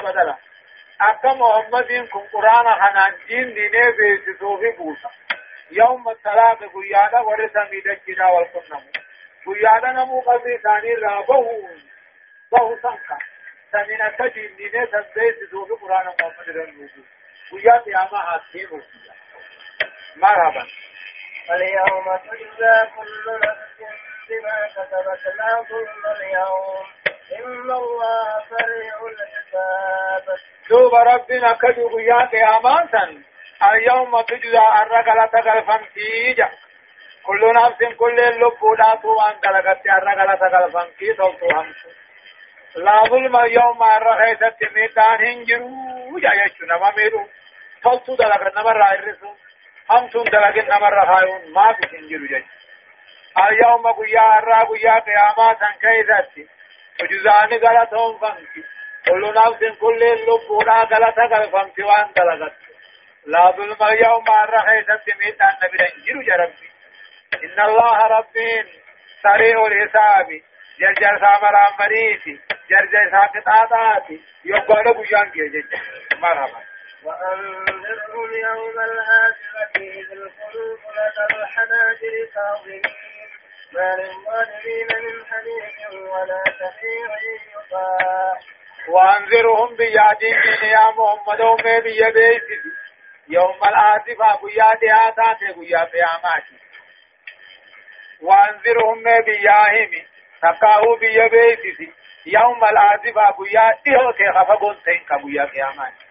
بدلا. أكا محمد كن قرآن خنان دين ديني بيسسو في بوسا. يوم الطلاق قيادة ورسا ميدجنا والقنم قيادة نمو قبل ثاني رابه بهو. سنكا. سمين التجين ديني سبيسسو في قرآن محمد رنوبو قيادة ياما حاسين مرحبا. اليوم تجزى كل نفس بما كسبت لا ظلم اليوم. إن الله سريع الحساب. دوب ربنا كدو يا قياماتا. اليوم تجزى الرجل تقلفن فيجا. كل نفس كل اللب لا توان قلقت الرجل تقلفن في توتو همسو لا ظلم اليوم الرخيصة ميدان هنجرو. جا يشو نما ميرو توتو دلق نمر رايرسو همسون دلق نمر رخايون ما في هنجرو جا اليوم قيا الرا قيا قياماتا كيزتي وجزاني غلطهم فانكي كل نفس كل اللب لا غلط غلطهم وان غلطت لا ظلم اليوم الرخيصة ميت أن برنجر جربي إن الله ربين سريع الحساب جرجر سامر مريتي جرجر ساقطاتاتي يقول بيان كي مرحبا وأنذرهم يوم الآخرة إذ القلوب لدى الحناجر كاظمين ما للظالمين من حميم ولا شفيع يطاع. وأنذرهم بيادين يا محمد ومي بيديسي يوم الآسفة بيادي آتاتي بيا قياماتي وأنذرهم بياهم تقاو بيديسي يوم الآسفة بيادي هوتي خفقون تنك بيا قياماتي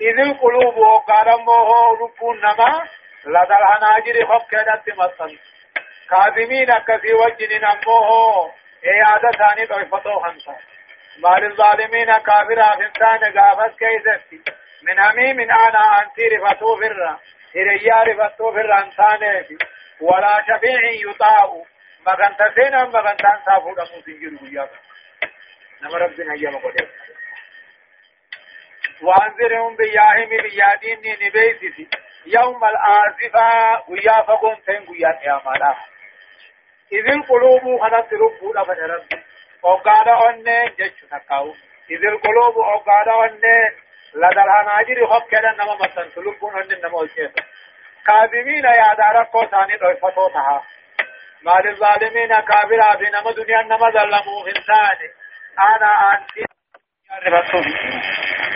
إذ القلوب وقارمه ربون نما لدى الحناجر خفكدت مصنف كاظمين كثي وجن نموه. إعادة ثاني طيفتو خمسة. مال الظالمين كافر آفنتان قافت كيزتي. من هميم أنا أنتي رفتو فرا. هريا رفتو فرا أنتاني ولا شفيع يطاع مغنتا سينا مغنتا سافو دمو سنجر قيابا نما ربنا يما قدر وأنذرهم بياهم بيادين نبيسي يوم الآزفة. ويا فقون تين ويا قياما إذ القلوب خلت ربو لفن ربي وقال أنين جيش نكاو إذ القلوب وقال أنين لدى الهناجر خب كده نما مثلا تلقون أنين نما الشيخ كاظمين يا دار قوساني رفتوتها ما للظالمين كافرا في نما دنيا نما ظلموا إنسان أنا أنت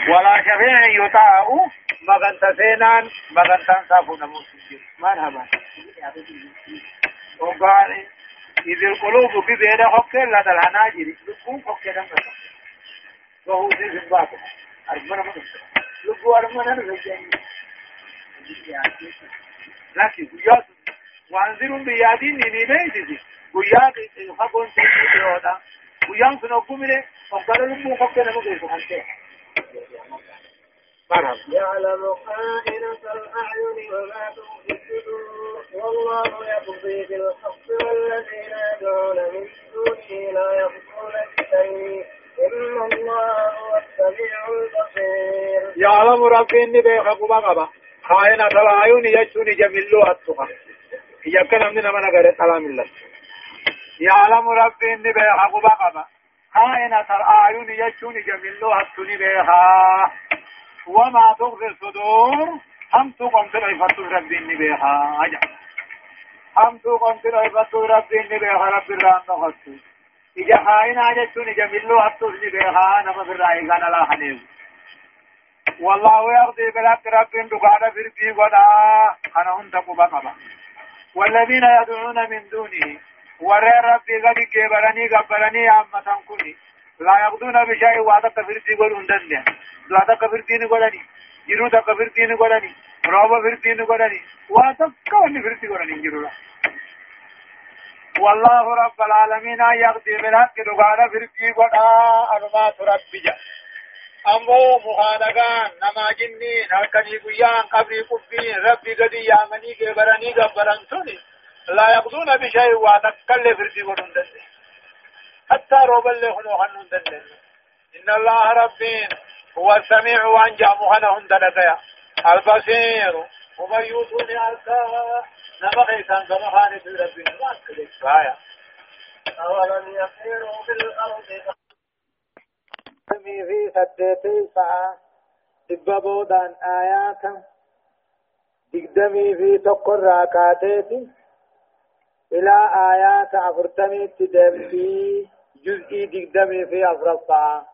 ولا شفيع يطاع مغنت سينان مغنت سافو نموت مرحبا وقال إذ القلوب في بين حق لدى الحناجر لكم حق دمتا وهو ذي الباب أرمنا من لكم أرمنا من لكن قياس. وأنذرهم بيادين نيميتي قياس يخبون تنسي بيودا قيام سنوكم منه وقال لكم حق دمتا مرحبا يعلم خائنة الأعين وما تخفي والله يقضي بالحق والذين يدعون من دونه لا يقضون بشيء. إن الله هو السميع البصير. يعلم ربي إني بيخ قبا قبا. خائنة الأعين يجوني جميلو التقى يكن من من غير سلام الله. يعلم ربي إني بيخ قبا قبا. خائنة الأعين يجوني جميلو التقى بيخا. وما تغفي الصدور هم تقوم تلعفت ربي إني بيها هم تقوم تلعفت ربي إني بيها رب الران نغطو إجا خائن آجتون إجا ملو إني بيها نما في الرأي كان لا حنيز والله يقضي بلك رب دقال فرقي ودا أنا هنت قبقبا والذين يدعون من دونه ورى ربي قد كبرني قبرني عامة كني لا يقضون بشيء وعدك فرقي قول هندن دعاء كفر دين قولني جرو دا كفر دين قولني روبا فر دين قولني واتك كوني فر دين قولني جرو والله رب العالمين يغدي بالحق دعاء فر دين قولا أرما تربي جا أمو مخانقان نما جنين هركني قيان قبري قبين ربي قدي يامني كبرني قبرن سني لا يقضون بشيء واتكل فر دين قولن حتى روبا اللي خنو خنون إن الله ربين هو السميع وأنجا مهنا هندلتيا. البصير. ومن يوتوني ألقى نما خيسان كما خاني في ربنا. ما أكلك فايا أولم يسيروا في الأرض في سديتي فا دبابودان آياتا. دقدمي في تقر راكاتيتي إلى آيات أفرتمي تدمتي. جزئي دقدمي في أفرطا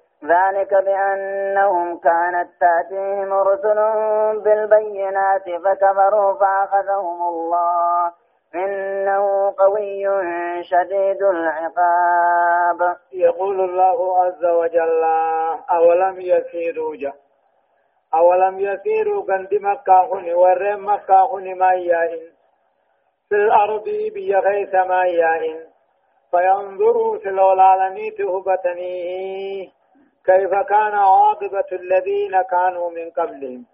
ذلك بأنهم كانت تأتيهم رسل بالبينات فكفروا فأخذهم الله. إنه قوي شديد العقاب. يقول الله عز وجل أولم يسيروا جا؟ أولم يسيروا قند مكة هن ور مكة هن ما يائن في الأرض بيغيث ما يائن فينظروا في الولالني تهبتني كيف كان عاقبة الذين كانوا من قبلهم؟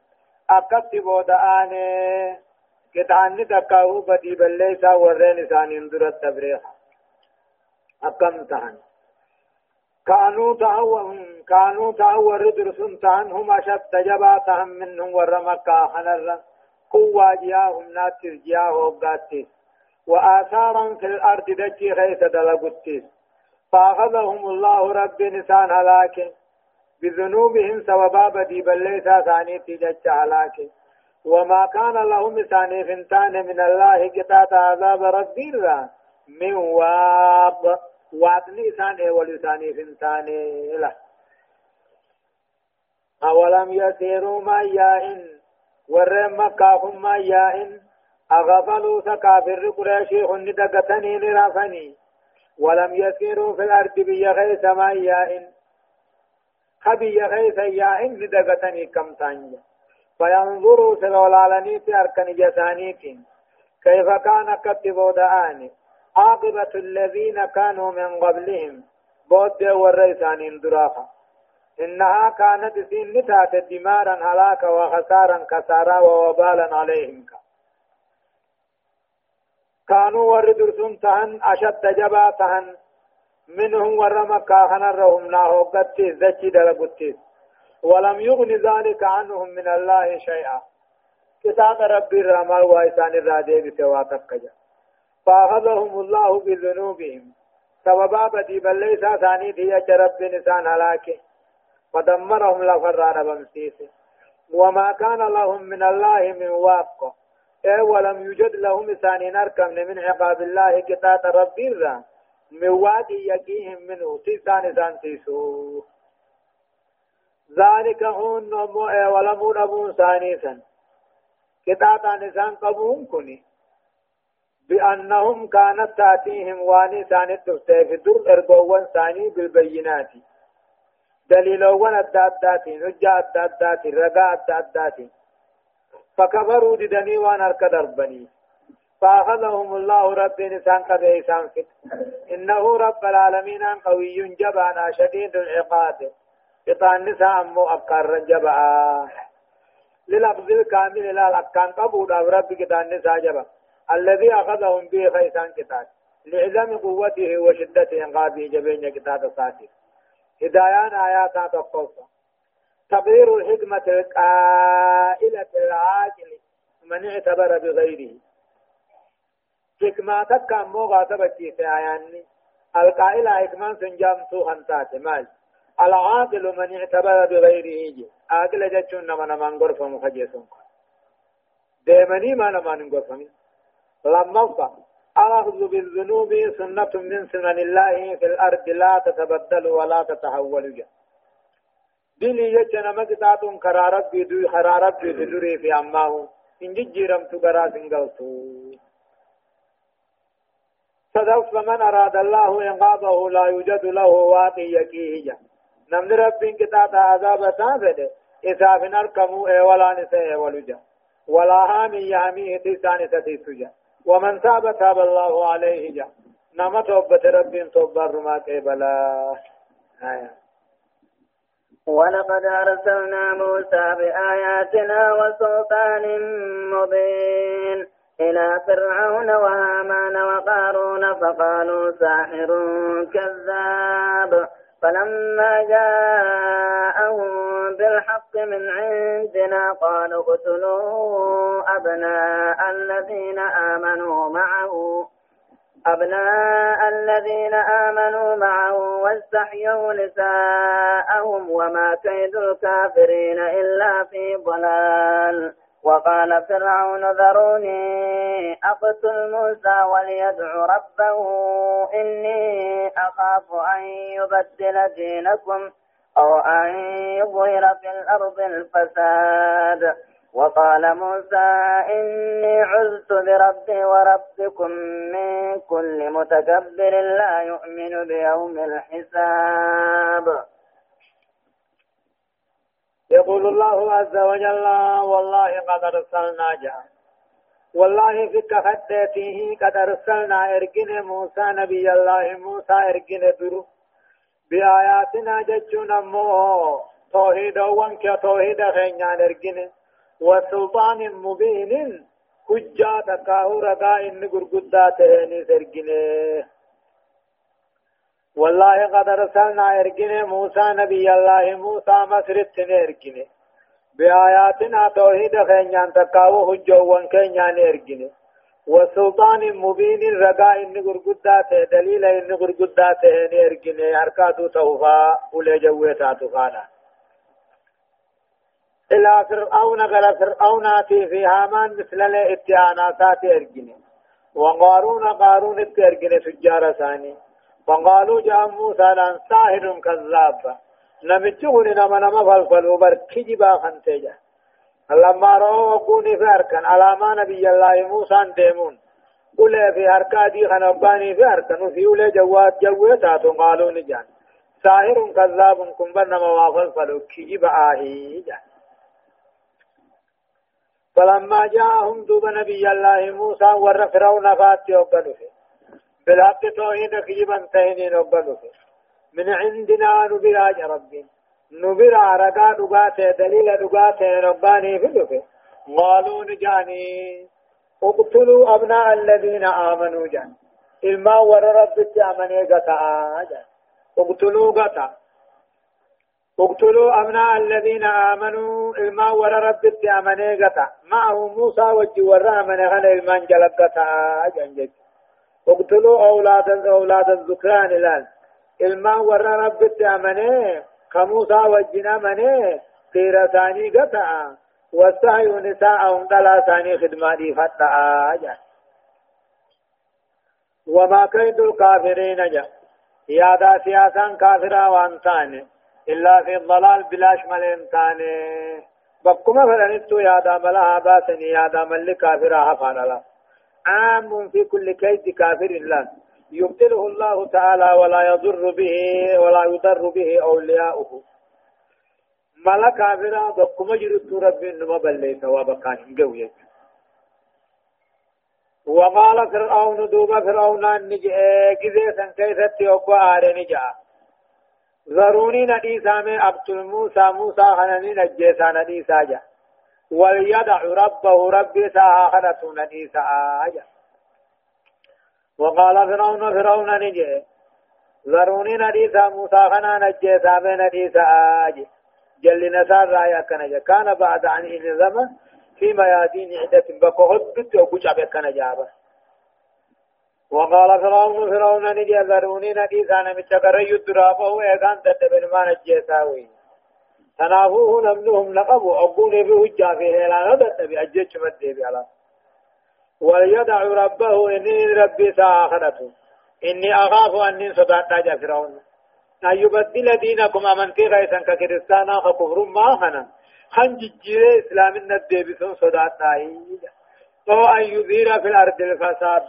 أكتبوا دآني كتاني تكاو بدي بليسا ورين إسانين درت تبريخ أكم تهن كانوا تهوهم. كانوا تهور درسون تهن أشد جباتهم منهم ورمكا خنر قوة جياهم ناتر جياه قاتيس وآثارا في الأرض دجي غيث دلقتيس فأخذهم الله رب نسان هلاك بذنوبهم سببا بدي بليسا ثاني تجج هلاك وما كان لهم ثاني فنتان من الله قطعة عذاب ربي من واب. وابني ثاني ولساني فنتان له أولم يسيروا ما يائن ورم مكاهم ما يائن أغفلوا سكافر قريشي هن دقتني نرافني ولم يسيروا في الأرض بيغيث ما يائن خبي غيث يائن ندقتني كم تانيا فينظروا سلولالني في أركن جسانيك كيف كان كتبوا دعاني عاقبة الذين كانوا من قبلهم. بود والريسان درافا إنها كانت سين نتات دمارا هلاكا وخسارا كسارا ووبالا عليهم كانوا ورد تهن أشد جبا تهن منهم ورمكا خنرهم ناهو قتيس ذكي دلقتيس ولم يغن ذلك عنهم من الله شيئا. كتاب ربي الرمال وإسان الرادي بسواتك فأخذهم الله بذنوبهم. سببا بدي بل ليس ثاني دي رب نسان هلاكي. فدمرهم لفرار بمسيسي. وما كان لهم من الله من واق اي ولم يوجد لهم ثاني نركم من عقاب الله كتاب ربي الرا من واقع يقيهم منه تيسان سان تيسو ذلك هون نمو ولمو نبون ثانيسا كتاتا نسان قبون كني بأنهم كانت تأتيهم واني تفتي في در إرقوان ثاني بالبينات دليلوان الدادات نجا الدادات رقا الدادات فكفروا ددني وان أرك دربني فأخذهم الله رب نسان قد إيسان إنه رب العالمين قوي جبانا شديد العقاب قطان نساء أمو جبا. للأخذ الكامل لا الأكان قبول أو رب قطان نساء جبا. الذي أخذهم به خيسان قطان لعظم قوته وشدة إنقاذه جبين قطان ساتر هدايان آيات تقصى تبرير الحكمة القائلة العاجل. من اعتبر بغيره. حكماتك كان مو غاتبة آياني القائلة حكمان سنجام سوخن تاتي مال العاقل من اعتبر بغيره جي عاقل جتشون نما نمان غرفة مخجيسون ديمني ما نمان غرفة لما الأخذ بالذنوب سنة من سنن الله في الأرض لا تتبدل ولا تتحول جا ديني جتشنا مكتاتون خرارب بيدو خرارب بيدو في أماه إن جيرم تقرا سنغلتو صدق فمن أراد الله إنقاذه لا يوجد له واقي يكيه نمن ربين كتاب عذاب تافد إذا في نركمو إيه ولا نساء إيه ولجا ولا هامي يامي تيسان ستيسجا ومن تاب تاب الله عليه جا. نما توبة ربين توبة رما قبلا آية. ولقد أرسلنا موسى بآياتنا وسلطان مبين. إلى فرعون وهامان وقارون فقالوا ساحر كذاب. فلما جاءهم بالحق من عندنا قالوا اقتلوا أبناء الذين آمنوا معه. أبناء الذين آمنوا معه واستحيوا نساءهم وما كيد الكافرين إلا في ضلال. وقال فرعون ذروني أقتل موسى وليدع ربه إني أخاف أن يبدل دينكم أو أن يظهر في الأرض الفساد. وقال موسى إني عزت بربي وربكم من كل متكبر لا يؤمن بيوم الحساب. يقول الله عز وجل والله قد أرسلنا جاء والله في كفتته قد أرسلنا إرقن موسى نبي الله موسى إرقن درو بآياتنا ججون أمو توحيد وانك توحيد خينيان إرقن وسلطان مبين حجة تكاهو رقا إن قرقودات هني إرقنه والله قد أرسلنا إرقنا موسى نبي الله موسى مسرت إرقنا بآياتنا توحيد خينيان تقاو حجوان خينيان إرقنا وسلطان مبين رقا إن قرقدات دليل إن قرقدات هن إرقنا حركاتو توفا أولي جويتاتو خانا إلى فرعون قال فرعون في هامان مثل الاتهانات إرقنا وقارون قارون إرقنا سجارة ثاني فقالوا جاء موسى لأن ساهر كذاب. نمتهن نما نما فالفلو بركجبا خنتجا لما رأوا وقوني في أركان. على ما نبي الله موسى ديمون قل في أركا دي خنباني في أركان. وفي أولي جوات جوات قالوا نجان. ساهر كذاب كن بنما وافل فلو كجبا آهي فلما جاءهم دوب نبي الله موسى ور فرعون فاتي وقالوا بالحق توحيد كيبا تهنين وقلوك من عندنا نبراج ربي. نبرا رقا دقاته دليل دقاته رباني فلوك قالوا نجاني اقتلوا أبناء الذين آمنوا جان. إلما ور رب أمني قطعا اقتلوا قطع. اقتلوا أبناء الذين آمنوا إلما ور رب أمني قطع. معه موسى وجي ور غنى إلمان جلب قطعا جان جان اقتلوا أولاد أولاد الذكران الآن إلما ورى رب التأمني كموسى وجنا مني قيرة ثاني قطع والسعي نساءهم دلا ثاني خدمة فتاة وما كيد الكافرين جاء يادا سياسا كافرا وانتان إلا في الضلال بلاش ملين تاني بكما فلنتو يادا ملا باسني يادا ملي كافرا هفان الله عام في كل كيد كافر لا يبتله الله تعالى ولا يضر به ولا يضر به أولياؤه. ملا كافرا بكم جرت رب إنما بلي ثواب كان قوية وقال فرعون دوب فرعون نجي كذا كيف تيوبا آر نجا. ضروني ندي سامي عبد موسى موسى خنني نجيسا ندي ساجا وليدع ربه ربي ساخرة نديسا آية وقال فرعون فرعون نجي. ذروني نديسا موسى خنا نجيسا بنديسا آية جل نسار رايا كنجا كان بعد عن إنظام في ميادين عدة بقهد بت وبجع بكنجابة وقال فرعون فرعون نجي. ذروني نديسا نمتكر يدرابه إيغان تدبن ما نجيسا وين. تنافوه نمنهم نقبوا أقول في هجا في هلا ندت بأجج مدي بألا وليدع ربه إني ربي سآخرته إني أخاف أني صدقت جا فرعون. أن يبدل دينكم أمنتي غيثا ككريستانا ككفر ما خنا. خن ججير إسلام الندي بسن صدقت أو أن يظهر في الأرض الفساد.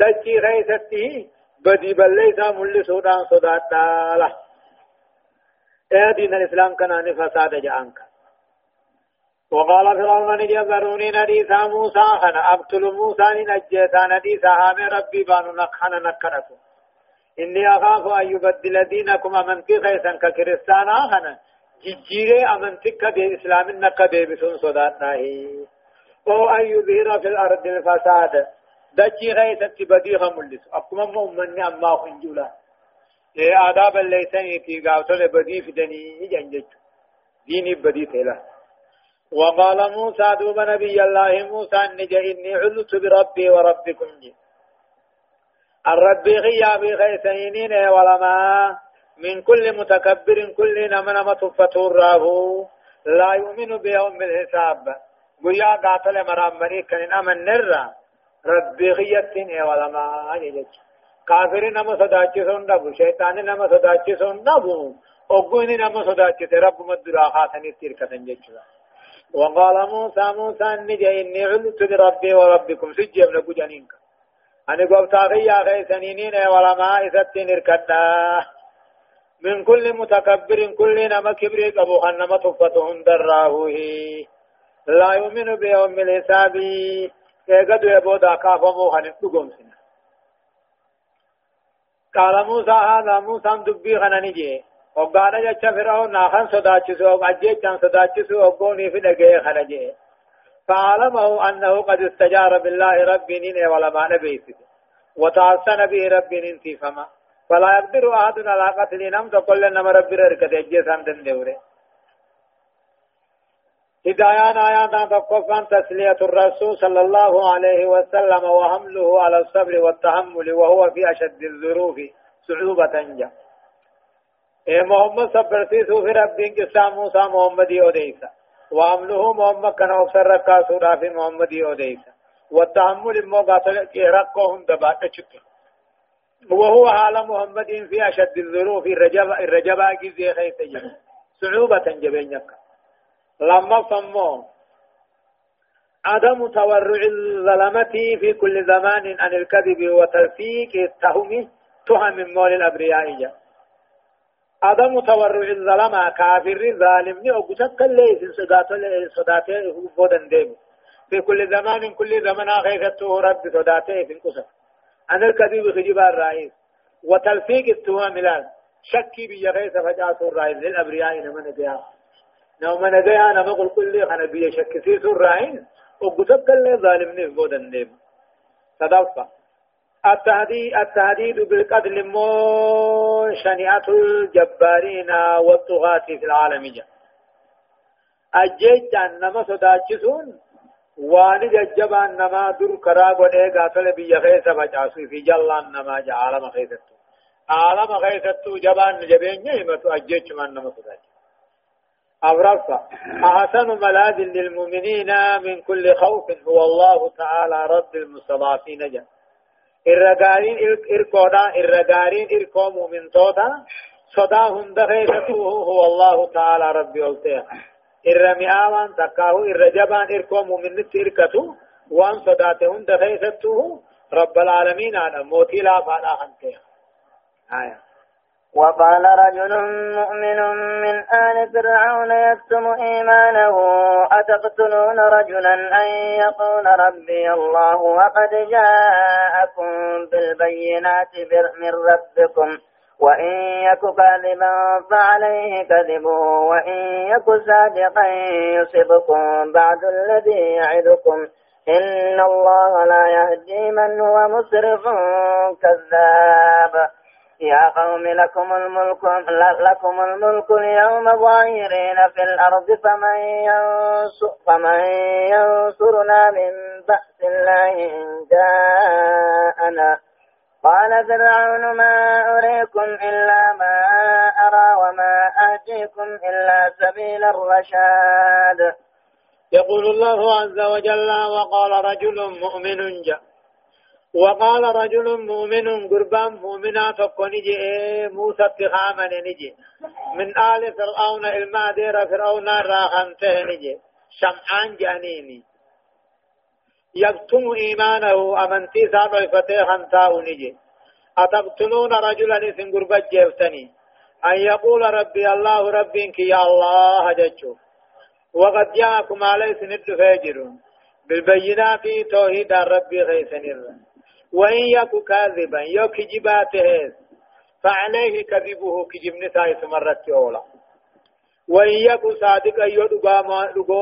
دجي غيثته. بدي بل ليس ملي سودان صدقت له إيه دين الاسلام كان ان فساد جانك وقال فرعون نجي ذروني نديسا موسى خنا ابتل موسى نجيسا نديسا هام ربي بانو نخنا نكرته إني أخاف أن يبدل دينكم من في خيسا ككريستانا خنا جيجيري أمنتك دي إسلام النقا دي بسون صداتنا أو أن يظهر في الأرض الفساد دجي غيثت بديها ملس أقوم مؤمني أما خنجولا آداب الليسان في قاوتل بدي فدني جنجج ديني بدي تلا وقال موسى دوب نبي الله موسى نجا إني علت بربي وربكم جي الرب غيابي غيثينين ولما من كل متكبر كل نمن متفتور راه لا يؤمن بيوم الحساب ويا قاتل مرامني كان امن نرى ربي غيتين ولما نجد كافر نما صداچسون نبو شيطان نما صداچسون نبو اوغوني نما صداچس رب مدرا خاتني تيركتن جچلا وقال موسى موسى نجي اني علت بربي وربكم سجب لكو جنينك أنا قلت أخي أخي سنينين ولما إذتين إركدا من كل متكبر كل نما كبر قبو خنما تفتهم دراهوه لا يؤمن بيوم الحساب كيغدو يبودا كافمو خنم سنة قال موسى هذا موسى دبي خننجي وقال جاء فرعون ناخن صداچسو اجيچان صداچسو وقوني في دغه خرجه فعلمه أنه قد استجار بالله ربي نين ولا ما نبيت. وتعسن به ربي ننتي فما. فلا يقدر أحد على قتل نم تقول لنا ربي ركت اجيسان دن دوره هدايان آيات تقفان تسلية الرسول صلى الله عليه وسلم وحمله على الصبر والتحمل وهو في أشد الظروف صعوبة جا. إيه محمد صبر سيسو في ربين قصة موسى محمد يوديسا. وعمله محمد كان أفسر ركا سورة في محمد أوديسا والتحمل مو قاتل رقهم دبات شكر وهو حال محمد في أشد الظروف الرجب الرجبا جزي جب صعوبة جبينك لما صموا عدم تورع الظلمة في كل زمان عن الكذب وتلفيق التهم تهم مول الأبرياء. عدم تورع الظلم كافر ظالم ني اوغتك اللي في صدات صداته بودن ديم. في كل زمان كل زمان خيفته رب صداته في القصر أنا الكذب خجب الرئيس. وتلفيق التهم الان شكي بيغيث فجأة الرئيس للأبرياء نمن بها نمن بها نمقل كل خنا بي شك سيس الرئيس اوغتك اللي ظالم بودن ديم تدفع التهديد التهديد بالقتل مو شنيعة الجبارين والطغاة في العالم جا أجيت أنما صداچسون وان ججبا نما در کرا گنے گاتل بی خیس بچاسو فی جلان نما جا. عالم خیستو عالم خیستو جبان جبین نعمتو اجیت من نما صداچ أورفا أحسن ملاذ للمؤمنين من كل خوف هو الله تعالى رب المستضعفين جل الرجارين إركودا الرجارين إركو مؤمن توتا. صدا هند خيسته هو الله تعالى ربي قلتها الرمياوان تكاهو الرجبان إركو مؤمن تركته وان صداته هند خيسته رب العالمين أنا موتي لا فانا خنتها آية وقال رجل مؤمن من آل فرعون يكتم إيمانه أتقتلون رجلا أن يقول ربي الله وقد جاءكم بالبينات من ربكم. وإن يك كاذبا فعليه كذبه وإن يك صادقا يصبكم بعد الذي يعدكم. إن الله لا يهدي من هو مسرف كذاب. يا قوم لكم الملك لكم الملك اليوم ظاهرين في الأرض فمن فمن ينصرنا من بأس الله إن جاءنا. قال فرعون ما أريكم إلا ما أرى وما آتيكم إلا سبيل الرشاد. يقول الله عز وجل وقال رجل مؤمن جاء وقال رجل مؤمن قربان مؤمنا تكون نجي موسى اتخاما نجي من آل فرعون المادير فرعون راخنته نجي شمعان جانيني يكتم إيمانه أمنتي سابع فتح خنتاه نجي أتقتلون رجلا إذن قربت جيفتني أن يقول ربي الله ربك يا الله جتشو وقد جاءكم عليه سند فاجرون بالبينات توحيد ربي غيثني الرحمن وإن يك كاذبا يو كجباته فعليه كذبه كجب نساء مرت أولى وإن يكن صادقا يدقى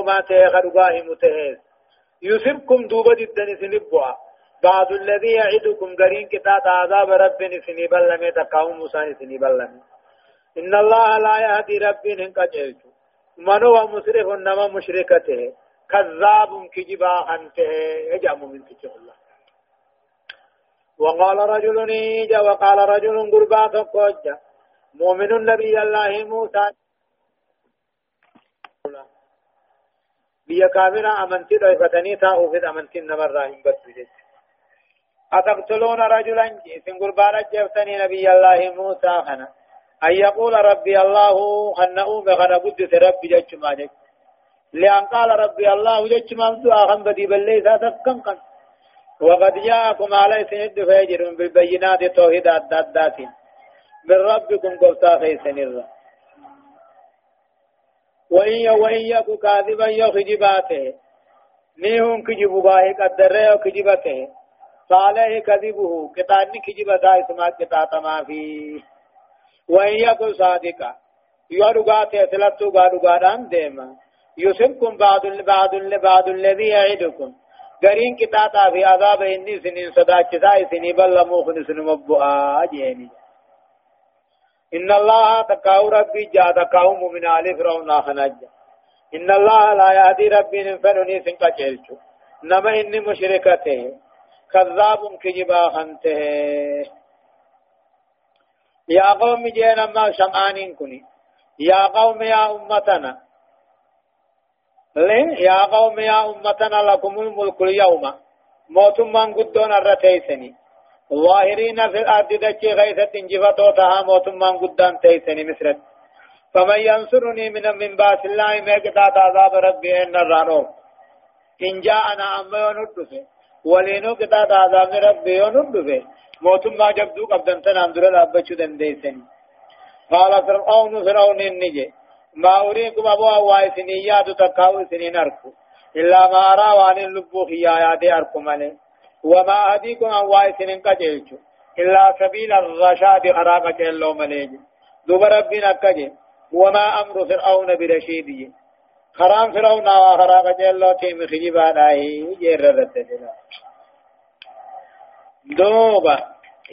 ما تيخ دقاه متهز يصبكم دوبة الدن سنبوا. بعض الذي يعدكم قرين كتاب عذاب رب سنبال لم يتقاوم موسى سنبال إن الله لا يهدي رب هنك من هو مسرف نما مشركته. كذاب كجبا أنته. يجعم من تجه الله وقال رجل نيجا وقال رجل قربا تقوجا مؤمن النبي الله موسى. بيا كامرا أمنتي ضيفتني تاؤ في أمنتي نمر راهم بس أتقتلون رجلا جيسن قربا رجفتني نبي الله موسى خنا. أن يقول ربي الله خنأو بخنا قدس ربي جج ما لأن قال ربي الله جج ما مدعا خن بدي بلي ذاتك كن وقد جاءكم عليه سند فيجر بالبينات توحيد الدادات. من ربكم قلتا خيسن الرّ وإن وإن يكو كاذبا يخجباته نيهم صالح كذبه. كتاني كجبتا كتاتا ما فيه وإن يكن صادقا ديما. بعض الذي يعدكم. غرين كتاتا في عذاب إني سنين صداچتا سنين بل موخن سن مبؤا جيني إن الله تقاو ربي جاء تقاو مؤمن آل فرعون خنج إن الله لا يهدي ربي نفرني سنك جيلچو نما إني مشركته كذاب كجبا خنته يا قوم جينا ما شمعانين كني يا قوم يا أمتنا لين يا قوم يا أمتنا لكم الملك اليوم. موتم من قدون الرتيسني. ظاهرين في الأرض دجي غيثة انجفتو تها موتم من قدان تيسني مصر فمن ينصرني من من باس الله ميقتا عذاب ربي إن الرانور إن جاءنا أما يندفه ولينو قتا عذاب ربي يندفه موتما جبدو قبدن تنام درا لابچو دنديسن قال فرعون فرعون النجي ما أريكم أبو أواي سنيات تقاو سنين أركو إلا ما أرى وان اللبو خيايات أركو مالي وما أهديكم أواي سنين كجيشو إلا سبيل الرشاد خراقة اللو مليجي دوب ربنا كجي وما أمر فرعون برشيدي خرام فرعون وخراقة اللو تيم خجبا داهي جير ردت دوبا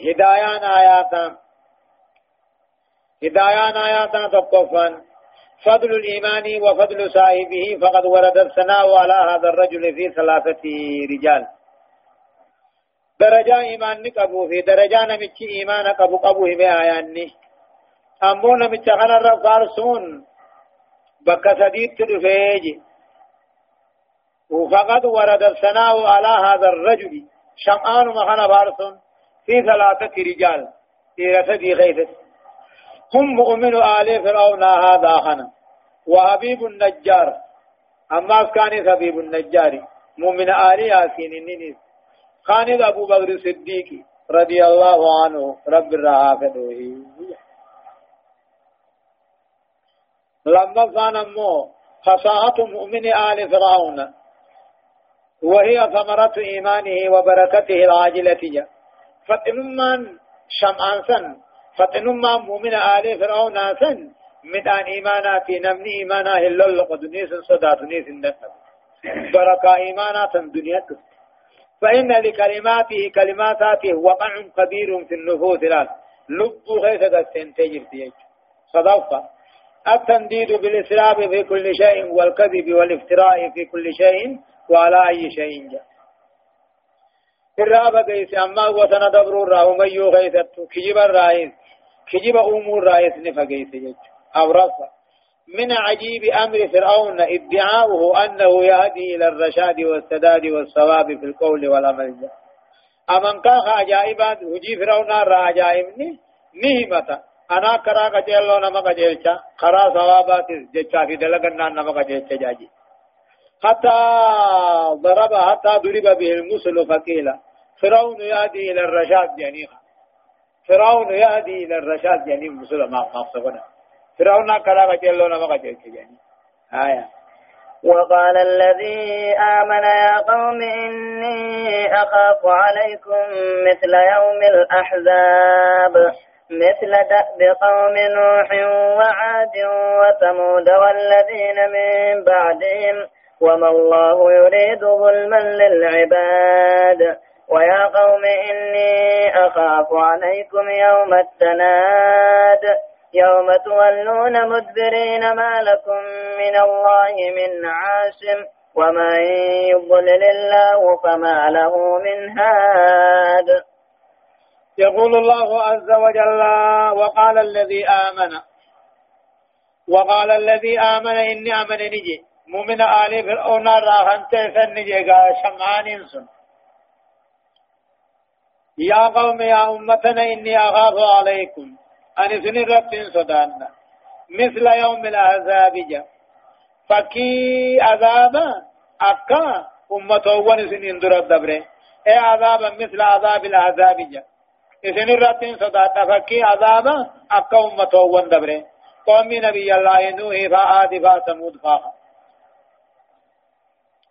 هدايان آياتا هدايان آياتا تقفا فضل الإيمان وفضل صاحبه فقد ورد الثناء على هذا الرجل في ثلاثة رجال. درجة إيمان نقبو في درجة نمتش إيمان قبو قبو هم آياني. أمو نمتش خنا الرفارسون بك سديد تلفيج وفقد ورد الثناء على هذا الرجل. شمعان مخنا بارسون في ثلاثة رجال. إلى سدي غيث هم مؤمن آل فرعون هذا خنا وحبيب النجار. أما كان حبيب النجار. مؤمن آل ياسين النيس خالد أبو بكر الصديق رضي الله عنه رب الرهافة لما أمه خصاعة مؤمن آل فرعون. وهي ثمرة إيمانه وبركته العاجلة. فتنمان شمعان سن فتنمان مؤمن آل فرعون سن مدان إيمانات نمني إيمانا هلل قدنيس صداتنيس النفس بركة إيمانات الدنيا فإن لكلماته كلماته وقع كبير في النفوس الآن. لب غيث السنتجر تيج صدفة التنديد بالإسراف في كل شيء والكذب والافتراء في كل شيء وعلى أي شيء جاء الرابع قيس أما وسنا دبر الراه من يو غيثت كجب الرئيس كجب أمور نفقيس يج أو رفع من عجيب أمر فرعون إدعاؤه أنه يهدي إلى الرشاد والسداد والصواب في القول والعمل. أمن كان عجائبا هجي فرعون را عجائبني نهمة. أنا كرا قجلو نما قجلچا خرا ثوابات جچا في دلغنا نما قجلچا جاجي. حتى ضرب حتى ضرب به المثل فقيل فرعون يهدي إلى الرشاد يعني فرعون يهدي إلى الرشاد يعني مثل ما مقصدنا فرعون كلا كجلو ما كجل يعني. آية. وقال الذي آمن يا قوم إني أخاف عليكم مثل يوم الأحزاب مثل دأب قوم نوح وعاد وثمود والذين من بعدهم وما الله يريد ظلما للعباد. ويا قوم إني أخاف عليكم يوم التناد يوم تولون مدبرين ما لكم من الله من عاصم ومن يضلل الله فما له من هاد يقول الله عز وجل وقال الذي آمن وقال الذي آمن إني آمن نجي. مؤمن آل فرعون راهن تيسن نجي شمعان سن. يا قوم يا أمتنا إني أخاف عليكم. أن سن رب صدانا. مثل يوم العذاب جا. فكي عذابا أكا أمته ونسن اندر الدبره اي عذابا مثل عذاب العذاب جا. إسن الرتين صداتا فكي عذابا أكا أمته ون دبره قوم نبي الله نوح فآد فاتمود فاها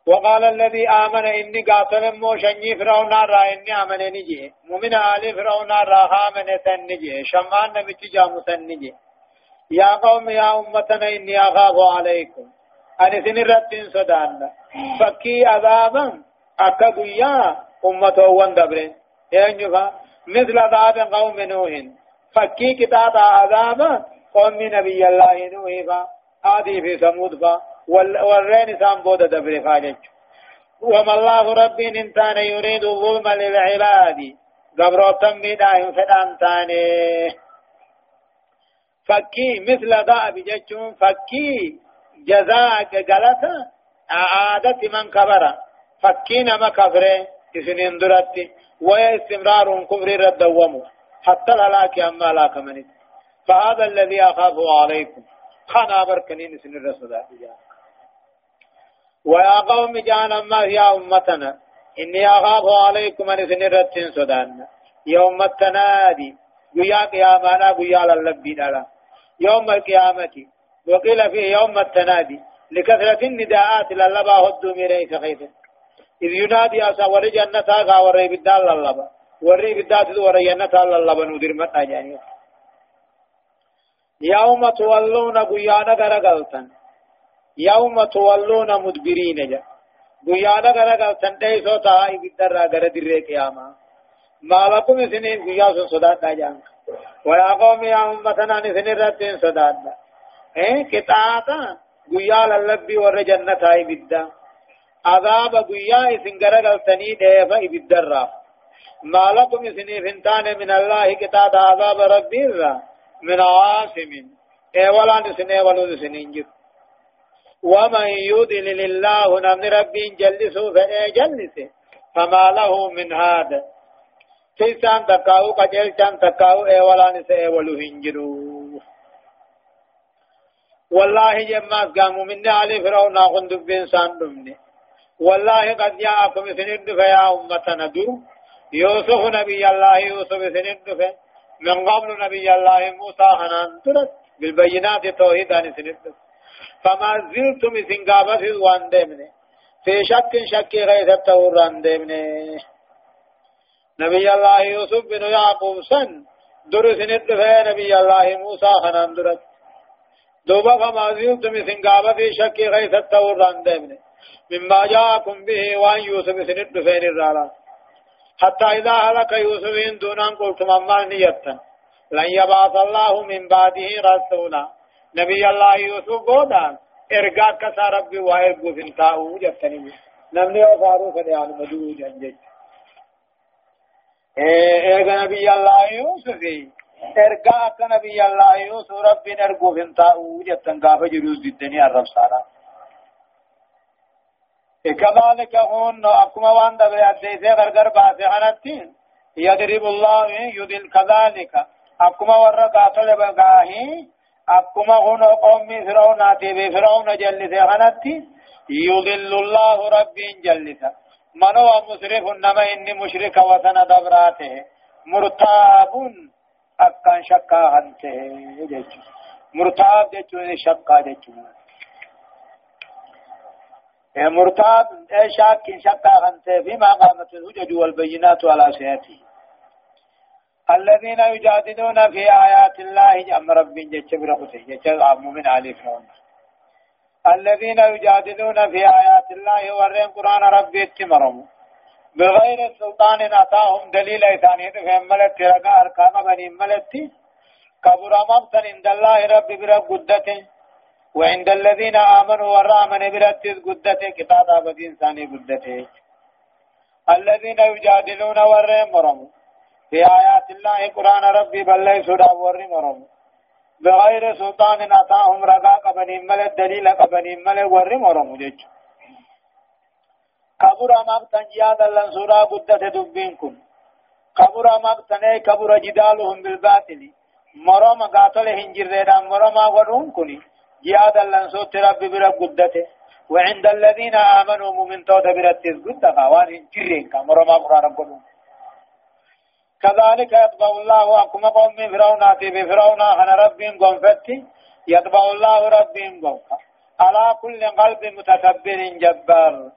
وقال الذي آمن إني قاتل مو شني فرعون را إني آمن نجي. مؤمن آل فرعون را آمن سنجي شمان نمتي جامو سنجي يا قوم يا أمتنا إني أخاف عليكم. أن سنرتين صدانا فكي عذابا أكا قيا أمته وان دبرين ينجفا مثل عذاب قوم نوح فكي كتاب عذابا قوم نبي الله نوح آدي في ثمود فا. والرين سام بود دبر فاجج. وما الله ربي انتان يريد الظلم للعباد. قبر تميدا فدان تاني. فكي مثل ذا بججون فكي جزاء جلسة عادة من كبر. فكي نما كفره اسنين درتي ويا استمرار كفر رد حتى الهلاك أما لا كمنت فهذا الذي أخاف عليكم. خنا بركنين سن الرسول. ويا قوم جانا ما يا أمتنا. إني أخاف عليكم أن سنرتين سدان يوم التنادي. قيا قيامنا قيا للبي دالا يوم القيامة. وقيل فيه يوم التنادي. لكثرة النداءات للبا هدو ميري سخيفة إذ ينادي أسا وري جنة وري بدال للبا. وري بدال وري جنة للبا ندير متى جانيه يوم تولون قيانا غرقلتن. يوم تولون مدبرين جا. قيانا غرقلتن دي سوتا إبتر غر در قياما ما لكم سنين قيا صدات جان. ويا قوم يا أمتنا سنين رتين صدات إيه؟ كتاتا قيا للبي ور جنة إبدا عذاب قيا إسن غرقلتني ديفا إبتر ما لكم سنين فنتان من الله كتاتا عذاب ربي من عاصم. اي ولا نسني ولا نسني ومن يضلل الله نمن ربي جلسه فاي جلسه فما له من هذا تيسان تكاو قجل شان تكاو اي ولا نسي ولو هنجرو والله جماس قاموا من علي فرعون ناخن دبين سان دمني والله قد جاءكم سند فيا أمتنا دو يوسف نبي الله يوسف سند من قبل نبي الله موسى هنان بالبينات توحيد عن سنت فما زلتم سنقابة وان دمني في شك شك غيث التوران دمني نبي الله يوسف بن يعقوب سن در سنت في نبي الله موسى هنان ترت دوبا فما زلتم سنقابة في شك غيث التوران دمني مما جاءكم به وان يوسف سنت في الرالات حتى إذا هلك يوسف دون أن قلتم أما نيتا لن يبعث الله من بعده رسولا. نبي الله يوسف قودا إرقاك كسا ربي وإرقو فنتاؤه جبتني نمني وفارو فديان مدو جنجج إيه نبي الله يوسف إرقاك نبي الله يوسف ربي نرقو فنتاؤه جبتن قافة جروز الدنيا الرب سارا. كذلك هون أكما وان دبر أديسي غرغر باسي حنتين يضرب الله يدل كذلك أكما ورى قاتل بقاهي أكما هون قومي فرعون آتي فرعون جلسي حنتي يضل الله ربي جلسا من هو مسرف نما إني مشرك وثن دبراته مرتاب أكان شكا هنته مرتاب جتو شكا جتو مرتاب شاك شكا خنته فيما قامت الحجج والبينات على سياته الذين يجادلون في آيات الله جم رب جتشبر قتي جتشب من علي فرعون الذين يجادلون في آيات الله ورين قرآن ربي اتمرموا بغير سلطان أتاهم دليل إثاني فهم ملت رقا أركام بني ملت كبر مقتا عند الله ربي برب قدته. وعند الذين آمنوا والرامن برب قدته كتاب بدين ثاني قدته. الذين يجادلون ورين مرموا في آيات الله قرآن ربي بل ليسوا ورين مرموا بغير سلطان أتاهم رقا قبنين ملت دليل قبنين ملت ورين مرموا جيجو كبر مقتا جيادا لنصورا قدت دبينكم كبر مقتا كبر جدالهم بالباطل. مرما قاتل هنجر مرما ورون كني جيادا ربي برب قدته وعند الذين آمنوا مؤمن توت برتز قدتا وان هنجرين كمرما قرآن قدون كذلك يطبع الله أكما قوم من فرعون آتي بفرعون أنا ربهم قوم فتي يطبع الله ربهم قوم على كل قلب متكبر جبار.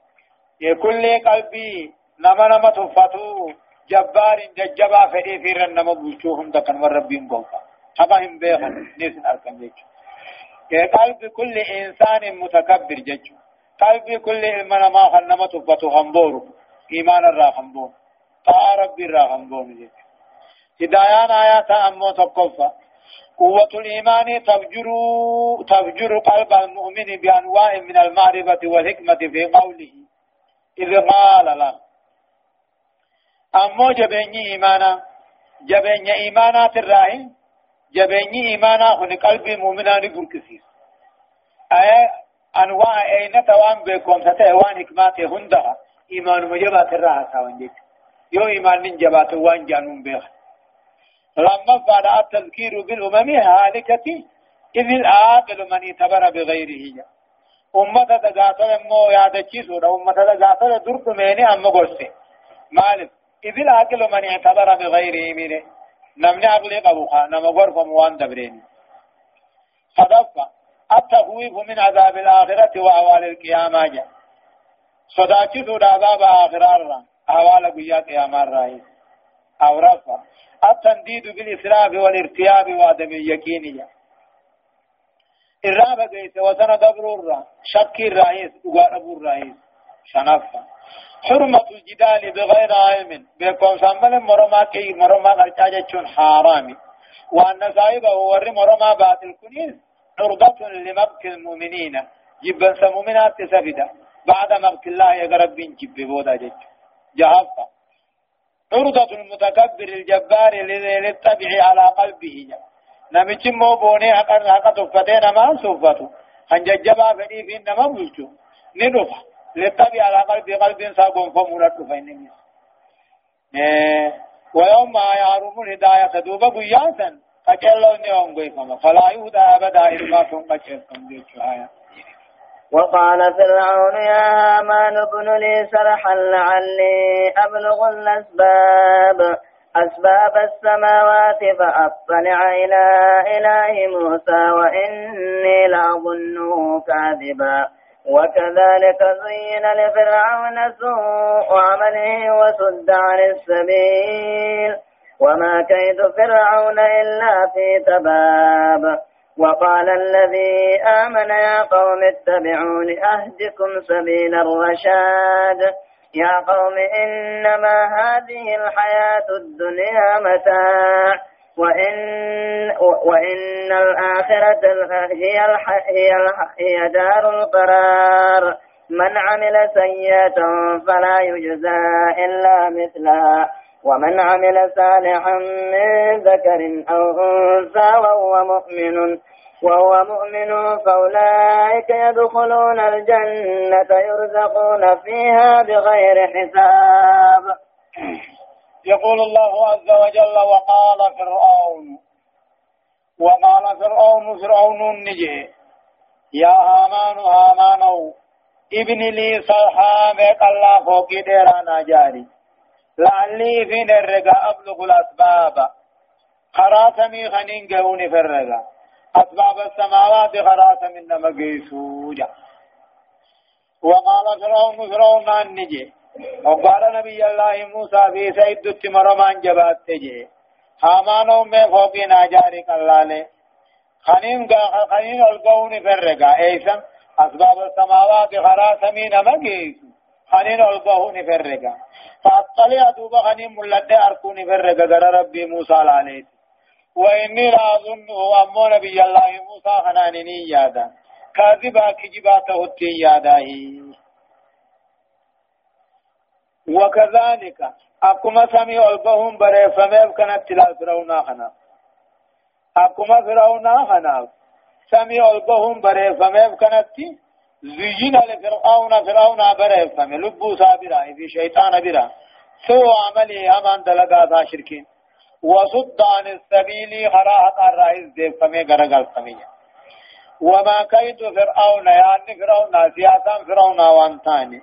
كل قلبي نما نما تفتو. جبار ججبا فدي في رنما بوچوهم دكن وربين غوفا أبا هم بيخن. نيسن أركن جيچو قلب كل إنسان متكبر جيچو قلب كل إلمنا ما خنما تفتو همبورو إيمان الرا همبور ربي الرا همبور جيچو هدايان آيات أمو تقفا قوة الإيمان تفجر تفجر قلب المؤمن بأنواع من المعرفة والحكمة في قوله. إذ قال له. أمو جبيني إيمانا. جبيني إيمانا تراهي جبيني إيمانا خن قلبي مؤمنا نقركسيس أي أنواع أين توان بكم ستهوان حكماتي هندها. إيمان مجبات الراحة ساوان جيت. يو إيمان جبات وان جانون بيخ. لما بعد التذكير بالأمم هالكة إذ الآقل من اعتبر بغيره. جا. أمة دقاتل مو يادچي سودا أمة دقاتل درد ميني أم غرسي مالف إذ العقل من اعتبر بغيره منه نمني عقلي قبوخا. نما غرف موان دبرين صدفة. التخويف من عذاب الآخرة وأوال القيامة جا. سودا عذاب آخرة أوال قيا قيامة رأي. أو رفع التنديد بالإسراف والارتياب وعدم اليقين جا الرابع قيس وسنة دبر الرا. شك الرئيس وقارب الرئيس. شنفا. حرمة الجدال بغير علم. بكم سامل مرما كي مرما قرشاجة حرامي. وأن صاحبه ور مرما باطل كنيز. عرضة لمبك المؤمنين. جبا سمومنات سفدا بعد مبك الله يقرب بين جب بودا جج جهفا عرضة المتكبر الجبار للتبع على قلبه. نمچ مو بوني حقا حقا تفتين ما صفتو هنججبا فدي في نما بلچو ندوف لتبي على قلب قلب ساقون فمولت فإنني ويوم ما يعرف الهداية دوبا قياسا. قجلو نيوم قيفما فلا يهدى أبدا إلا كن قجلكم ديشو آية. وقال فرعون يا هامان ابن لي سرحا لعلي أبلغ الأسباب. أسباب السماوات فأطلع إلى إله موسى وإني لأظنه كاذبا. وكذلك زين لفرعون سوء عمله وسد عن السبيل. وما كيد فرعون إلا في تباب. وقال الذي آمن يا قوم اتبعون أهدكم سبيل الرشاد. يا قوم إنما هذه الحياة الدنيا متاع وإن وإن الآخرة هي هي هي دار القرار. من عمل سيئة فلا يجزى إلا مثلها ومن عمل صالحا من ذكر أو أنثى وهو مؤمن وهو مؤمن فأولئك يدخلون الجنة يرزقون فيها بغير حساب. يقول الله عز وجل وقال فرعون وقال فرعون فرعون النجي يا هامان هامان ابن لي صرحا بك الله فوق ديرانا جاري. لعلي في الرقاء أبلغ الأسباب. خراتمي خنين قهوني في أسباب السماوات خرات من مقيسوجا وقال فرعون فرعون النجي وقال نبي الله موسى في سيد مرمان جبات تجي. هامانو مي فوقنا جاري قلالي خنين غا خنين القوني فرقا. ايسم أسباب السماوات خرا سمين مجيس خنين القوني فرقا. فأطلع دوبا خنين ملد أركوني فرقا. غر ربي موسى عليه وإني لا اظنه امو نبي الله موسى خنانني يادا. كاذبا كجبا تهتي ياداه وكذلك أكما سمي ألبهم بريفميف كانت تلا فرعون خنا. أكما فرعون خنا. سمي ألبهم بريفميف كانت زين لفرعون فرعون بريفم لبو سابرا في شيطان برا سوى عملي أمان دلقا شركين. وصد عن السبيل خراحة الرئيس ديف فمي غرقل فمي وما كيد فرعون يعني فرعون سياسا فرعون وانتاني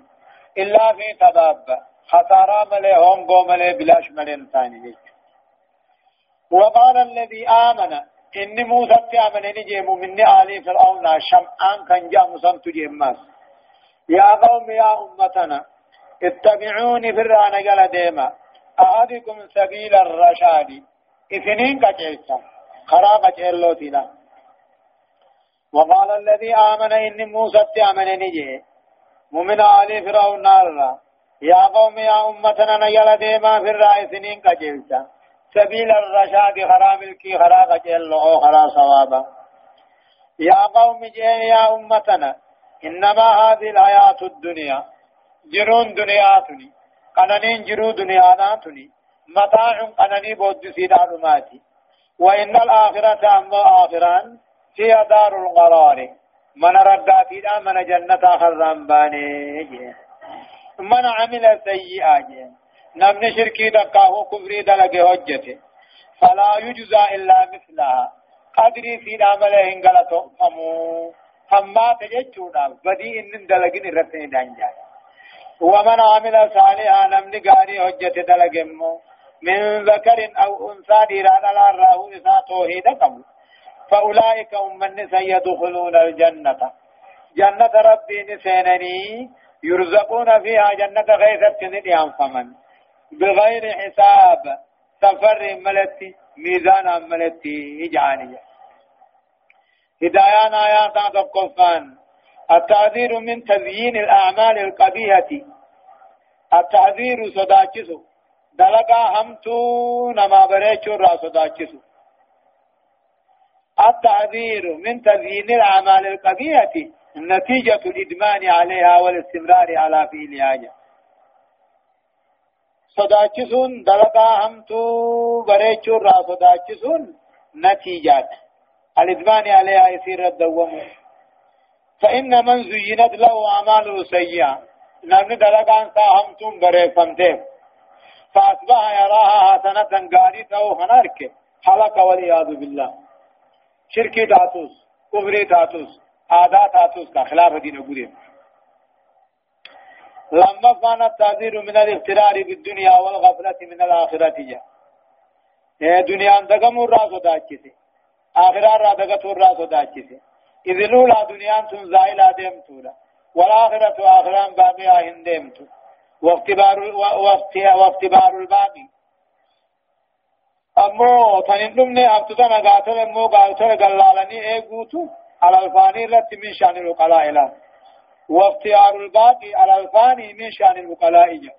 إلا في تباب۔ خسارة ملي هونغو ملي بلاش ملي انتاني وقال الذي آمن إني موسى آمن نجي مني آلي فرعون شمعان كان جاء مسمت جيماس يا قوم يا أمتنا اتبعوني فرعون قال ديما أهدكم سبيل الرشاد إثنين كجيسا خراب جيلوتي له وقال الذي آمن إن موسى آمن نجي مؤمن آل فرعون نار يا قوم يا أمتنا نيل ديما في الرأي سنين كجلتا سبيل الرشاد خرام الكي خرا قجل أو خرا صوابا يا قوم جين يا أمتنا إنما هذه الحياة الدنيا جرون دنياتني قننين جرو دنياناتني متاع قنني بود سيدانماتي وإن الآخرة أما آخران هي دار القرار. من رداتي من جنة خرام باني من عمل سيئا نمن شركي دقاه كفري دلق هجته فلا يجزى إلا مثلها. قدري في عمله هنگلتو فمو فما تججونا بدي إن دلقين رتني دانجا ومن عمل صالحا نمن غاري هجته دلق من ذكر أو أنثى ديران لا راه إذا توحيد قبل فأولئك هم من سيدخلون الجنة. جنة ربي نسينني. يرزقون فيها جنة غيثة نديان فمن. بغير حساب. سفر ملتي ميزان ملتي إجعانية. هدايان آيات تقفان التعذير من تزيين الأعمال القبيحة. التعذير صداكسو دلقا همتو نما بريچو را صداكسو التعذير من تزيين الأعمال القبيحة. نتيجة الإدمان عليها والاستمرار على فعلها صداچسون دلقا همتو بريچو را صداچسون نتيجات. الإدمان عليها يصير الدوام. فإن من زينت له أعماله سيئة. نمن دلقا انسا همتون بريفمته. فأصبح يراها حسنة قاريته هنارك. حلق والعياذ بالله. شركي تاتوس كفري تاتوس آدا تاتوس کا خلاف دين قديم. لما كان التعذير من الاغترار بالدنيا والغفلة من الآخرة جاء. اے دنیا دغم الراس داچسي آخرة را دغت الراس إذ لولا دنيا تن زائل ديمتولا والآخرة آخران باقيا هندمتو واختبار واختبار الباقي امو تنين دمني ابتدنا قاتل امو قاتل قلالني ايقوتو على الفاني رت من شان الوقلاء لا. واختيار الباقي على الفاني من شان الوقلاء جا.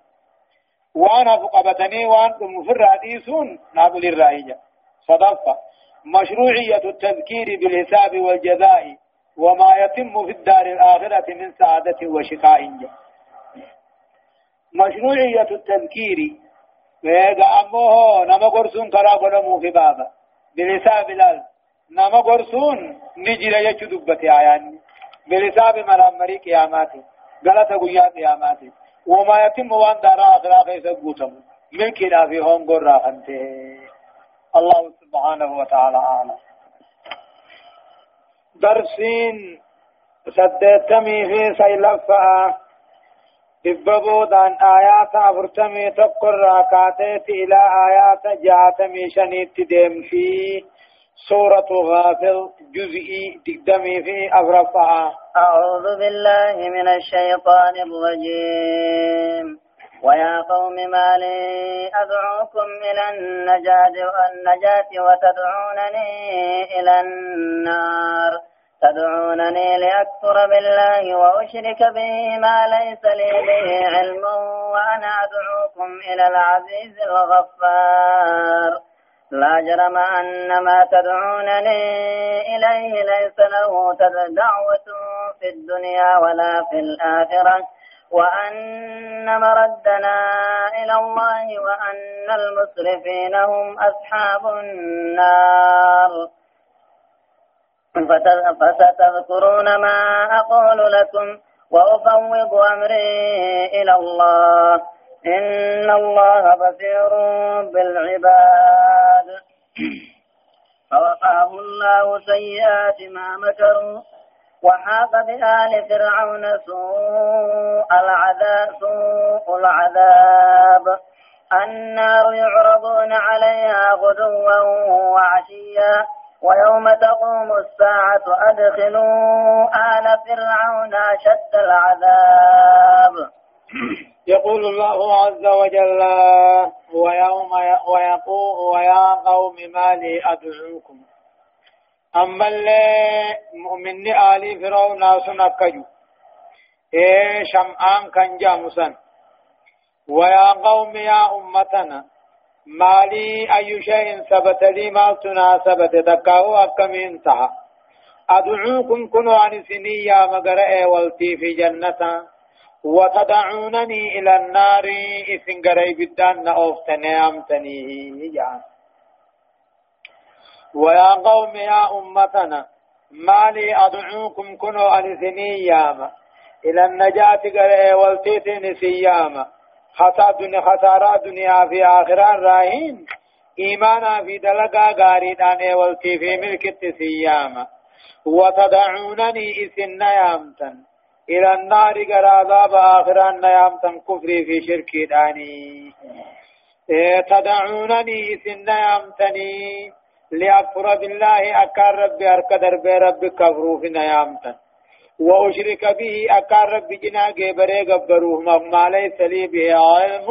وأنا فقبتني وان مفر حديثون نقول الرأي صدفة مشروعية التذكير بالحساب والجزاء وما يتم في الدار الآخرة من سعادة وشقاء مشروعية التذكير ويغا امو نما قرسون كرا قدمو في بابا. بلساب الال نما قرسون نجر يچو دبتي آيان. بلساب مرامري قياماتي غلط قيا قياماتي وما يتم وان دارا اخرا خيس قوتم ملكي لا في هون قرا خنته الله سبحانه وتعالى أعلم. درسين سدتمي في سيلفا. دببودان آيات أفرتمي تقر راكاتيت إلى آيات جاتمي شنيت ديم في سورة غافل جزئي تقدمي في أفرفها. أعوذ بالله من الشيطان الرجيم. ويا قوم ما لي أدعوكم إلى النجاة وتدعونني إلى النار. تدعونني لأكفر بالله وأشرك به ما ليس لي به علم وأنا أدعوكم إلى العزيز الغفار. لا جرم أن ما تدعونني إليه ليس له دعوة في الدنيا ولا في الآخرة. وأن مردنا إلى الله وأن المسرفين هم أصحاب النار. فستذكرون ما أقول لكم وأفوض أمري إلى الله. إن الله بصير بالعباد. فوقاه الله سيئات ما مكروا. وحاق بآل فرعون سوء العذاب سوء العذاب. النار يعرضون عليها غدوا وعشيا ويوم تقوم الساعة أدخلوا آل فرعون أشد العذاب. يقول الله عز وجل ويوم ويقول ويا قوم ما لي أدعوكم. أما اللي مؤمن آل فرعون سنكجو إيه شمعان كان جامسا ويا قوم يا أمتنا مالي أي شيء ثبت لي ما تناسبت تكاو أكمين تها. أدعوكم كنوا عن سنية مقرأ والتي في جنة. وتدعونني إلى النار إذن قريب الدان أوفتني أمتني يعني ويا قوم يا أمتنا ما لي أدعوكم كنوا عن سنية إلى النجاة قرأ والتي سياما. خسا دنيا خسارة دنيا في آخرة راهين. إيمانا في دلقا غاريدان والتي في ملك سياما. وتدعونني إسن يامتا إلى النار قرابا آخرا نيامتا كفري في شركي داني. إيه تدعونني إسن يامتني لأكفر بالله أكار ربي أركدر بي ربي كفرو في نيامتا وأشرك به أكار رب جنا جبري قبروه ما ليس لي به علم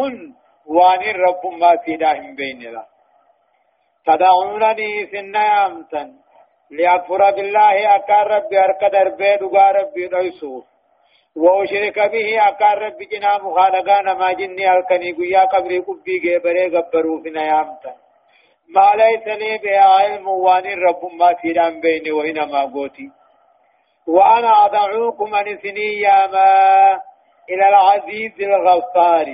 وأن الرب ما في داهم بين لا تدعونني في النيامتا لأكفر بالله أكار رب أركدر بي دقا ربي ريسوه وأشرك به أكار رب جنا مخالقان ما جني ألكني قيا قبري قبي جبري قبروه نيامتا ما ليس لي به علم وان الرب ما في داهم بين وإنما قوتي. وأنا أدعوكم أن سنياما إلى العزيز الغفار.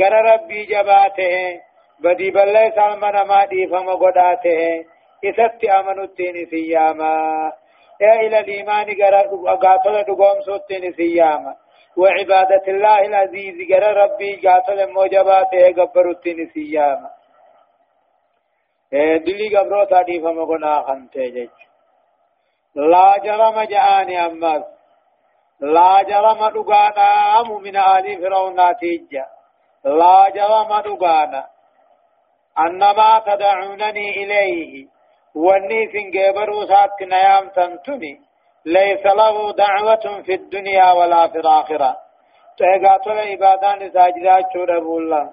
قال ربي جباته بدي بلي سلمنا ما دي فما قداته إسات أمنوا التين سياما إلى الإيمان قاتل دقوم سوتين سياما وعبادة الله العزيز قال ربي قاتل موجباته قبروا التين سياما دلي قبروا تادي فما قنا خنته جيش لا جرم جاني أمس لا جرم دقانا من آل فرعون ناتيجا لا جرم دقانا أنما تدعونني إليه واني سنجبر سات نيام تنتني ليس له دعوة في الدنيا ولا في الآخرة تهقات العبادان ساجدات شورب الله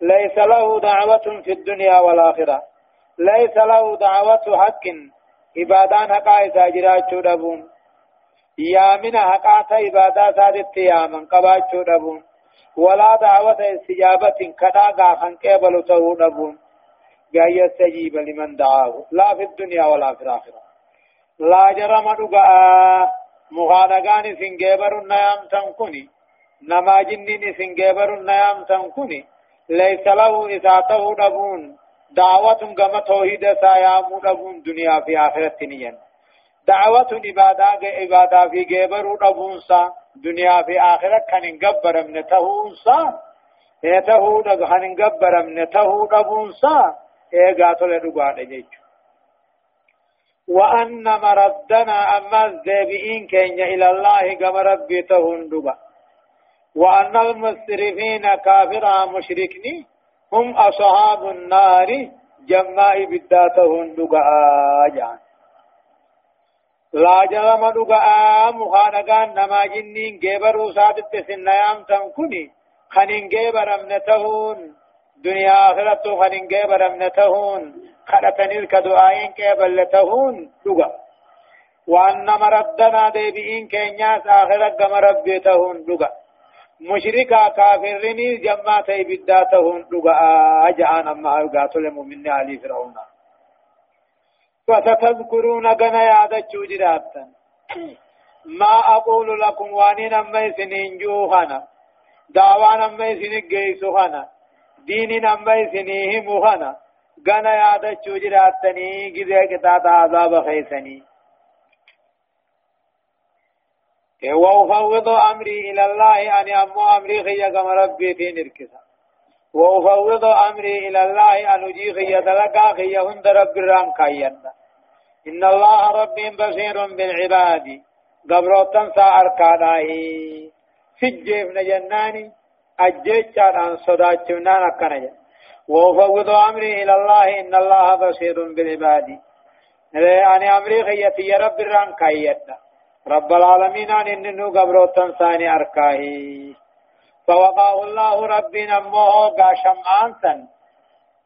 ليس له دعوة في الدنيا والآخرة ليس له دعوة حق. عبادان حقا إسا جراچو دبون. يا من حقا تا عبادا سادت يا من قباچو دبون. ولا دعوة استجابة كدا غاخن قبل تو دبون. جاي يستجيب لمن دعاه. لا في الدنيا ولا في الآخرة. لا جرم دقاء مغانقان سنجبر النيام تنكني نما جنين سنجبر النيام تنكني ليس له إساته دبون. دعوة كما توحيد سايا مدبون دنيا في آخرة نيا دعوة عبادة عبادة في جبر ودبون سا دنيا في آخرة كان نقبر من تهون سا اے تهو دغ كان نقبر من تهو دبون سا غاتل دغا دجيچ وأن مردنا أما الذابئين كين إلى الله كما ربي تهون وأن المسرفين كافرا مشركني. هم أصحاب النار جماء بداتهم دقاء جان. لا جرم دقاء مخانقان نما جنين جبروا سادت سنيام تنكني. خنين جيبر أمنتهون دنيا آخرته خنين جيبر أمنتهون خلتني الكدعائين كيبلتهون لغا. وأن مردنا ديبئين كينياس آخرة كما ربيتهون لغا. مشركا كافرني جماعة بداتهون لغا أجعان أما يقاتل المؤمن علي فرعون. وستذكرون غنا يادا جراتا ما أقول لكم وانين أما سنين جوهنا دعوان أما سنين جيسوهنا دين أما سنين مهنا غنا يادا جراتني جزي كتاتا عذاب خيسني. وأفوض أمري إلى الله أن أمو أمري خي كما ربي في نركسا وأفوض أمري إلى الله أن أجي خي تلقى خي هند رب الرام كاينا إن الله ربي بصير بالعباد. قبروتن سا أركاناه سجيف نجناني أجيت عن صداتنا نكنجا وأفوض أمري إلى الله إن الله بصير بالعباد. أنا أمري خي يا رب الرام كاينا رب العالمين أن إنه قبروتن ثاني أركاه فوقاه الله ربنا موه قاشم أنسا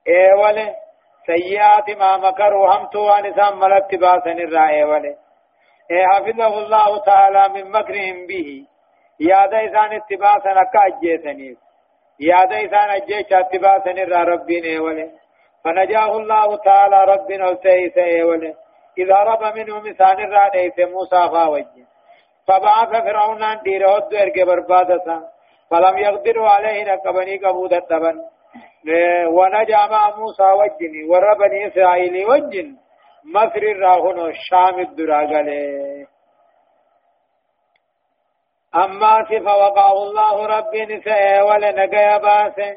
إيوله سيئات ما مكروا همتوا ونسان ملك باسن الرأي وله إيه حفظه الله تعالى من مكرهم به. ياد إسان اتباسا أكا أجيتني. ياد إسان أجيش اتباسا الرأي ربنا إيوله فنجاه الله تعالى ربنا وسيس إيوله إذا رب منه مثال الرادة موسى فاوجه. فبعث فرعون أن ديرهد إرقى بربادة. فلم يقدروا عليه نقبني قبودة تبن ونجا مع موسى وجني وربني إسرائيل وجن مصر الراهن الشام الدراغلي أما صفة وقع الله ربي نساء ولنقيا باسه.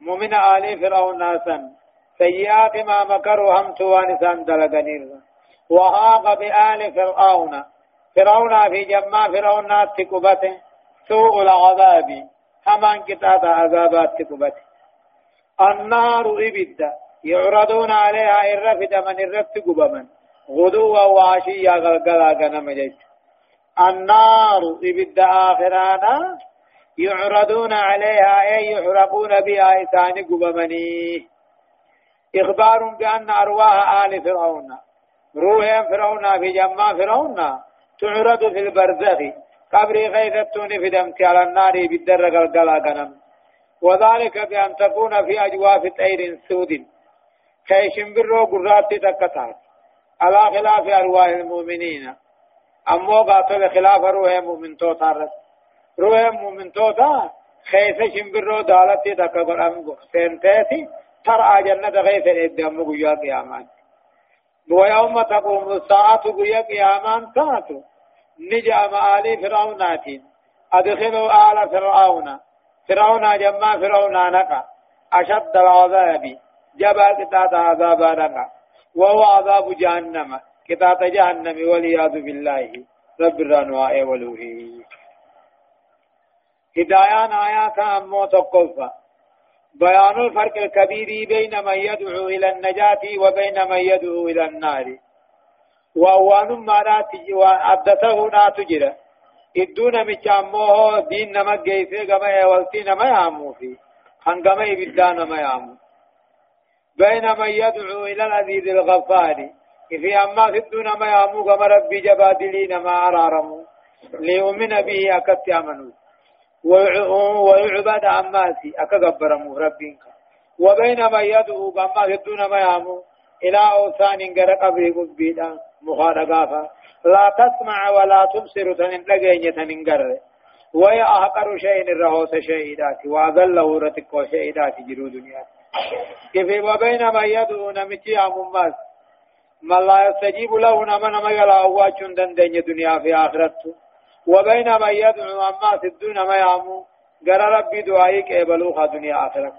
مؤمن آل فرعون ناسا. سيئات ما مكروا هم توانسان دلقنير وهاق بآل فرعون. فرعون في جمع فرعون تكبته سوء العذاب. همان كتاب عذابات تكبته النار إبدا يعرضون عليها الرفد من الرفت قبما غدوا وعشيا غلقلا غنم النار إبدا آخرانا يعرضون عليها أي يحرقون بها إسان قبمني. إخبار بأن أرواح آل فرعون. روح فرعون في جمع فرعون. تعرض في البرزخ. قبر غيثتون في دمك على النار بالدر قلقلا غنم. وذلك بأن تكون في أجواف طير سود. كيشن برو قرات تكتات على خلاف أرواح المؤمنين. أمو قاتل خلاف روح مؤمن توتا روح مؤمن توتا خيف شنبرو دالتي تكا قرام سنتاتي ترى جنة غيث الإدام قيا قيامان ويوم تقوم الساعة قيا قيامان تاتو نجا آل فرعونات أدخلوا آل فرعون فرعون جمع فرعون نقع أشد العذاب جبا قطعة عذاب نقع وهو عذاب جهنم قطعة جهنم والعياذ بالله رب الرنواء والوهي هدايان آيات أمو تقفى بيان الفرق الكبير بين من يدعو إلى النجاة وبين من يدعو إلى النار. وأوان ما ناتج وأبدته ناتجرة إدونا مچامو دين نما جيسي غما يولتي نما يامو في. هنغما يبدا نما يامو. بين من يدعو إلى العزيز الغفار. في أما سدونا ما يامو غما ربي جبادلي نما أرارمو. ليؤمن به أكت يامنو. ويعبد عماسي أكغبرمو ربينك. وبين من يدعو غما سدونا ما يامو. إلى أوثان غرق أبي قبيدا مخارقافا لا تسمع ولا تبصر تنين لغين تنين ويا أحقر شيء الرهوس شيئات وأذله رتق شيئات جرو دنيا. كيف وبين ما يدعون متي أمماس ما لا يستجيب له نما يلا أواجون دندن دنيا في آخرته وبين ما يدعو أما سدون ما يامو قال ربي دعائك إبلوها دنيا آخرك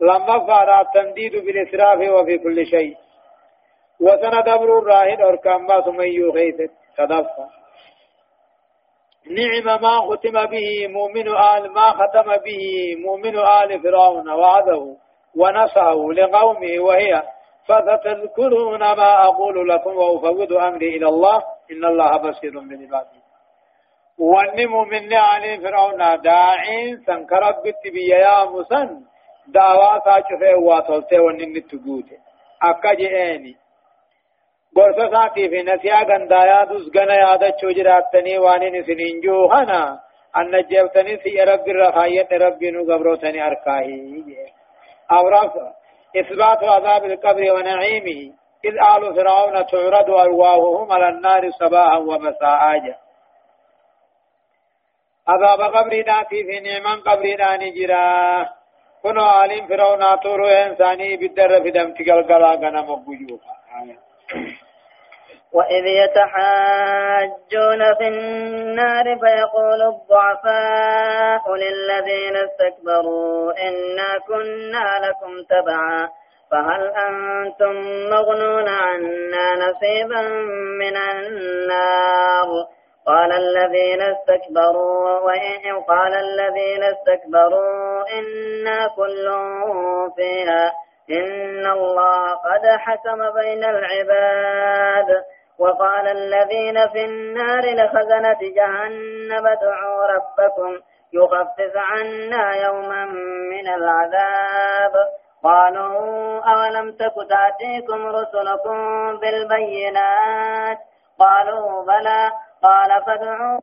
لما فارا التنديد بالإسراف وفي كل شيء. وسندبر الراهد أركان ما ثم يغيث تدفع. نعم ما ختم به مؤمن آل ما ختم به مؤمن آل فرعون وعده ونصه لقومه وهي فستذكرون ما أقول لكم وأفوض أمري إلى الله إن الله بصير بالعباد ونمو من علي فرعون داعين سنكرب بتبيا يا مسن دعوا تگوته akka je'eeni gorsa isaatii fi nasiyaa gandayaa dus gana yaadachuu jiraattanii waan hin isiniin juu kana anna jeebtanii siyya rabbi irra kaayyadhe rabbii nu gabrootanii harkaahi jee أوراق إثبات عذاب القبر ونعيمه إذ آل فرعون تعرض أرواحهم على النار صباحا ومساء عذاب قبر ناتي في نعمان قبر نجرا كنو عالم فرعون طورو انساني بالدر في دم تقلقلا غنم بجوفا وإذ يتحاجون في النار فيقول الضعفاء للذين استكبروا إنا كنا لكم تبعا فهل أنتم مغنون عنا نصيبا من النار قال الذين استكبروا وإن قال الذين استكبروا إنا كل فيها إن الله قد حكم بين العباد. وقال الذين في النار لخزنة جهنم ادعوا ربكم يخفف عنا يوما من العذاب. قالوا أولم تك تأتيكم رسلكم بالبينات؟ قالوا بلى. قال فادعوا